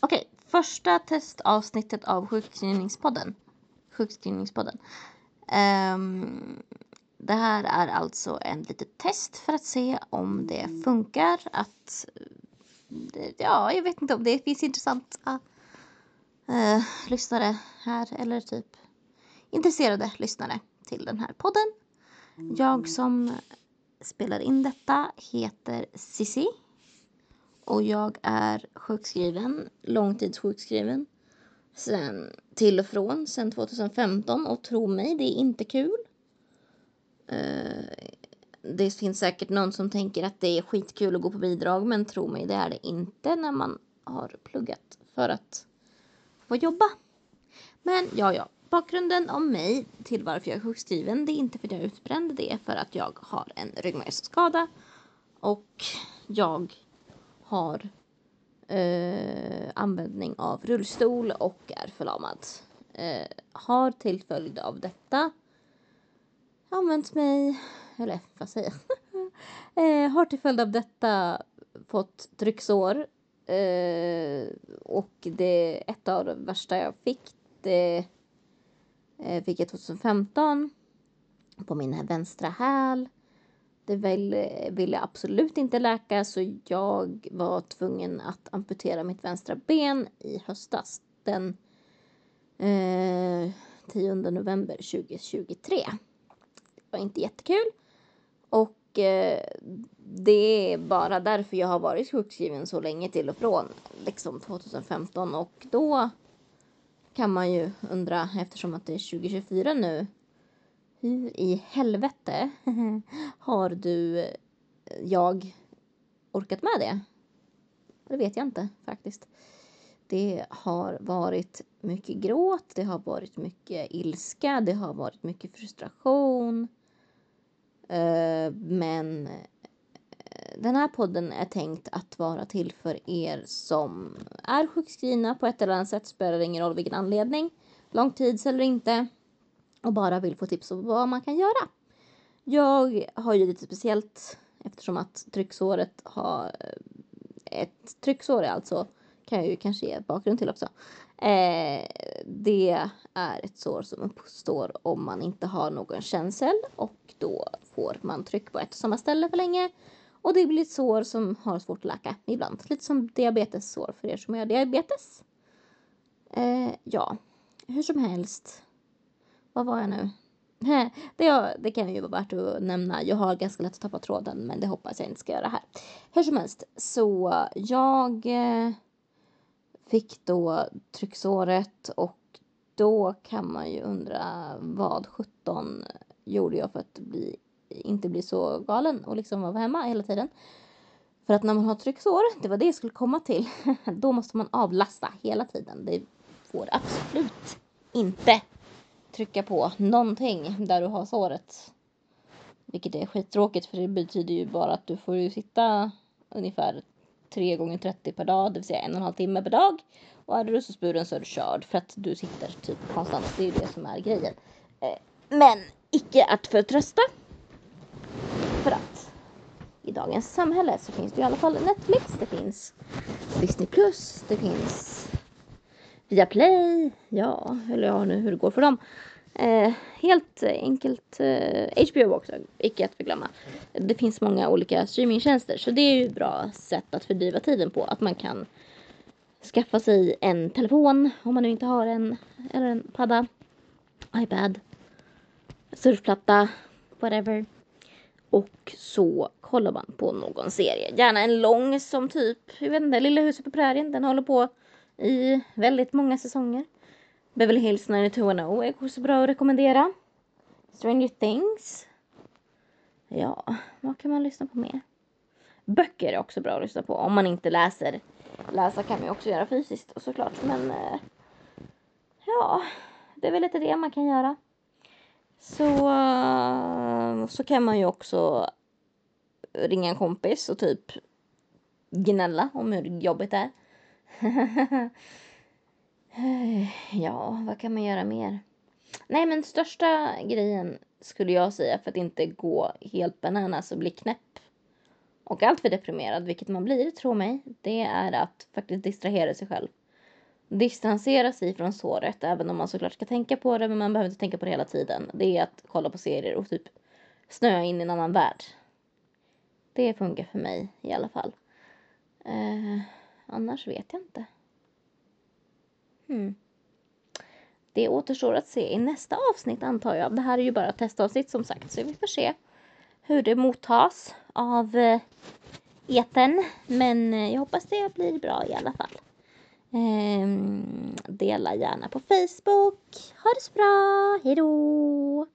Okej, första testavsnittet av sjukskrivningspodden. Sjukskrivningspodden. Um, det här är alltså en litet test för att se om det funkar att eh, ja, jag vet inte om det finns intressanta uh, lyssnare här eller typ intresserade lyssnare till den här podden. Jag som spelar in detta heter Sissi och jag är sjukskriven, långtidssjukskriven sen till och från sen 2015 och tro mig, det är inte kul. Uh, det finns säkert någon som tänker att det är skitkul att gå på bidrag men tro mig, det är det inte när man har pluggat för att få jobba. Men ja, ja, bakgrunden om mig till varför jag är sjukskriven, det är inte för att jag är utbränd, det är för att jag har en ryggmärgsskada och jag har eh, användning av rullstol och är förlamad. Eh, har till följd av detta använt mig, eller vad säger jag? eh, har till följd av detta fått trycksår. Eh, och det ett av de värsta jag fick, det eh, fick jag 2015 på min vänstra häl. Det eh, ville absolut inte läka så jag var tvungen att amputera mitt vänstra ben i höstas. Den eh, 10 november 2023. Det var inte jättekul. Och eh, det är bara därför jag har varit sjukskriven så länge till och från. Liksom 2015 och då kan man ju undra eftersom att det är 2024 nu hur i helvete har du, eh, jag, orkat med det? Det vet jag inte faktiskt. Det har varit mycket gråt, det har varit mycket ilska, det har varit mycket frustration. Eh, men eh, den här podden är tänkt att vara till för er som är sjukskrivna på ett eller annat sätt, spelar ingen roll vilken anledning, långtids eller inte och bara vill få tips om vad man kan göra. Jag har ju lite speciellt eftersom att trycksåret har eh, ett trycksår är alltså kan jag ju kanske ge bakgrund till också. Eh, det är ett sår som uppstår om man inte har någon känsel och då får man tryck på ett och samma ställe för länge och det blir ett sår som har svårt att läka ibland. Lite som diabetessår för er som har diabetes. Eh, ja, hur som helst vad var jag nu? Det, det kan ju vara värt att nämna. Jag har ganska lätt att tappa tråden men det hoppas jag inte ska göra här. Hur som helst, så jag eh, fick då trycksåret och då kan man ju undra vad 17 gjorde jag för att bli, inte bli så galen och liksom vara hemma hela tiden. För att när man har trycksår, det var det jag skulle komma till, då måste man avlasta hela tiden. Det får absolut inte trycka på någonting där du har såret. Vilket är skittråkigt för det betyder ju bara att du får ju sitta ungefär 3 gånger 30 per dag, det vill säga en och en halv timme per dag. Och är du rullstolsburen så är du körd för att du sitter typ konstant. Det är ju det som är grejen. Eh, men icke att förtrösta. För att i dagens samhälle så finns det i alla fall Netflix, det finns Disney Plus, det finns Viaplay, ja, eller ja nu hur det går för dem. Eh, helt enkelt eh, HBO också, icke att förglömma. Det finns många olika streamingtjänster så det är ju ett bra sätt att fördriva tiden på. Att man kan skaffa sig en telefon om man nu inte har en, eller en padda, iPad, surfplatta, whatever. Och så kollar man på någon serie. Gärna en lång som typ, jag vet inte, Lilla huset på prärien. Den håller på i väldigt många säsonger. Beverly Hills 90210 är också bra att rekommendera. Stranger Things. Ja, vad kan man lyssna på mer? Böcker är också bra att lyssna på om man inte läser. Läsa kan man ju också göra fysiskt såklart men eh, ja, det är väl lite det man kan göra. Så, eh, så kan man ju också ringa en kompis och typ gnälla om hur jobbigt det är. ja, vad kan man göra mer? Nej, men största grejen skulle jag säga för att inte gå helt bananas och bli knäpp och alltför deprimerad, vilket man blir, tro mig, det är att faktiskt distrahera sig själv. distansera sig från såret, även om man såklart ska tänka på det, men man behöver inte tänka på det hela tiden. Det är att kolla på serier och typ snöa in i en annan värld. Det funkar för mig i alla fall. Uh annars vet jag inte. Hmm. Det återstår att se i nästa avsnitt antar jag. Det här är ju bara ett testavsnitt som sagt, så vi får se hur det mottas av eh, eten. Men eh, jag hoppas det blir bra i alla fall. Ehm, dela gärna på Facebook. Ha det så bra. Hejdå!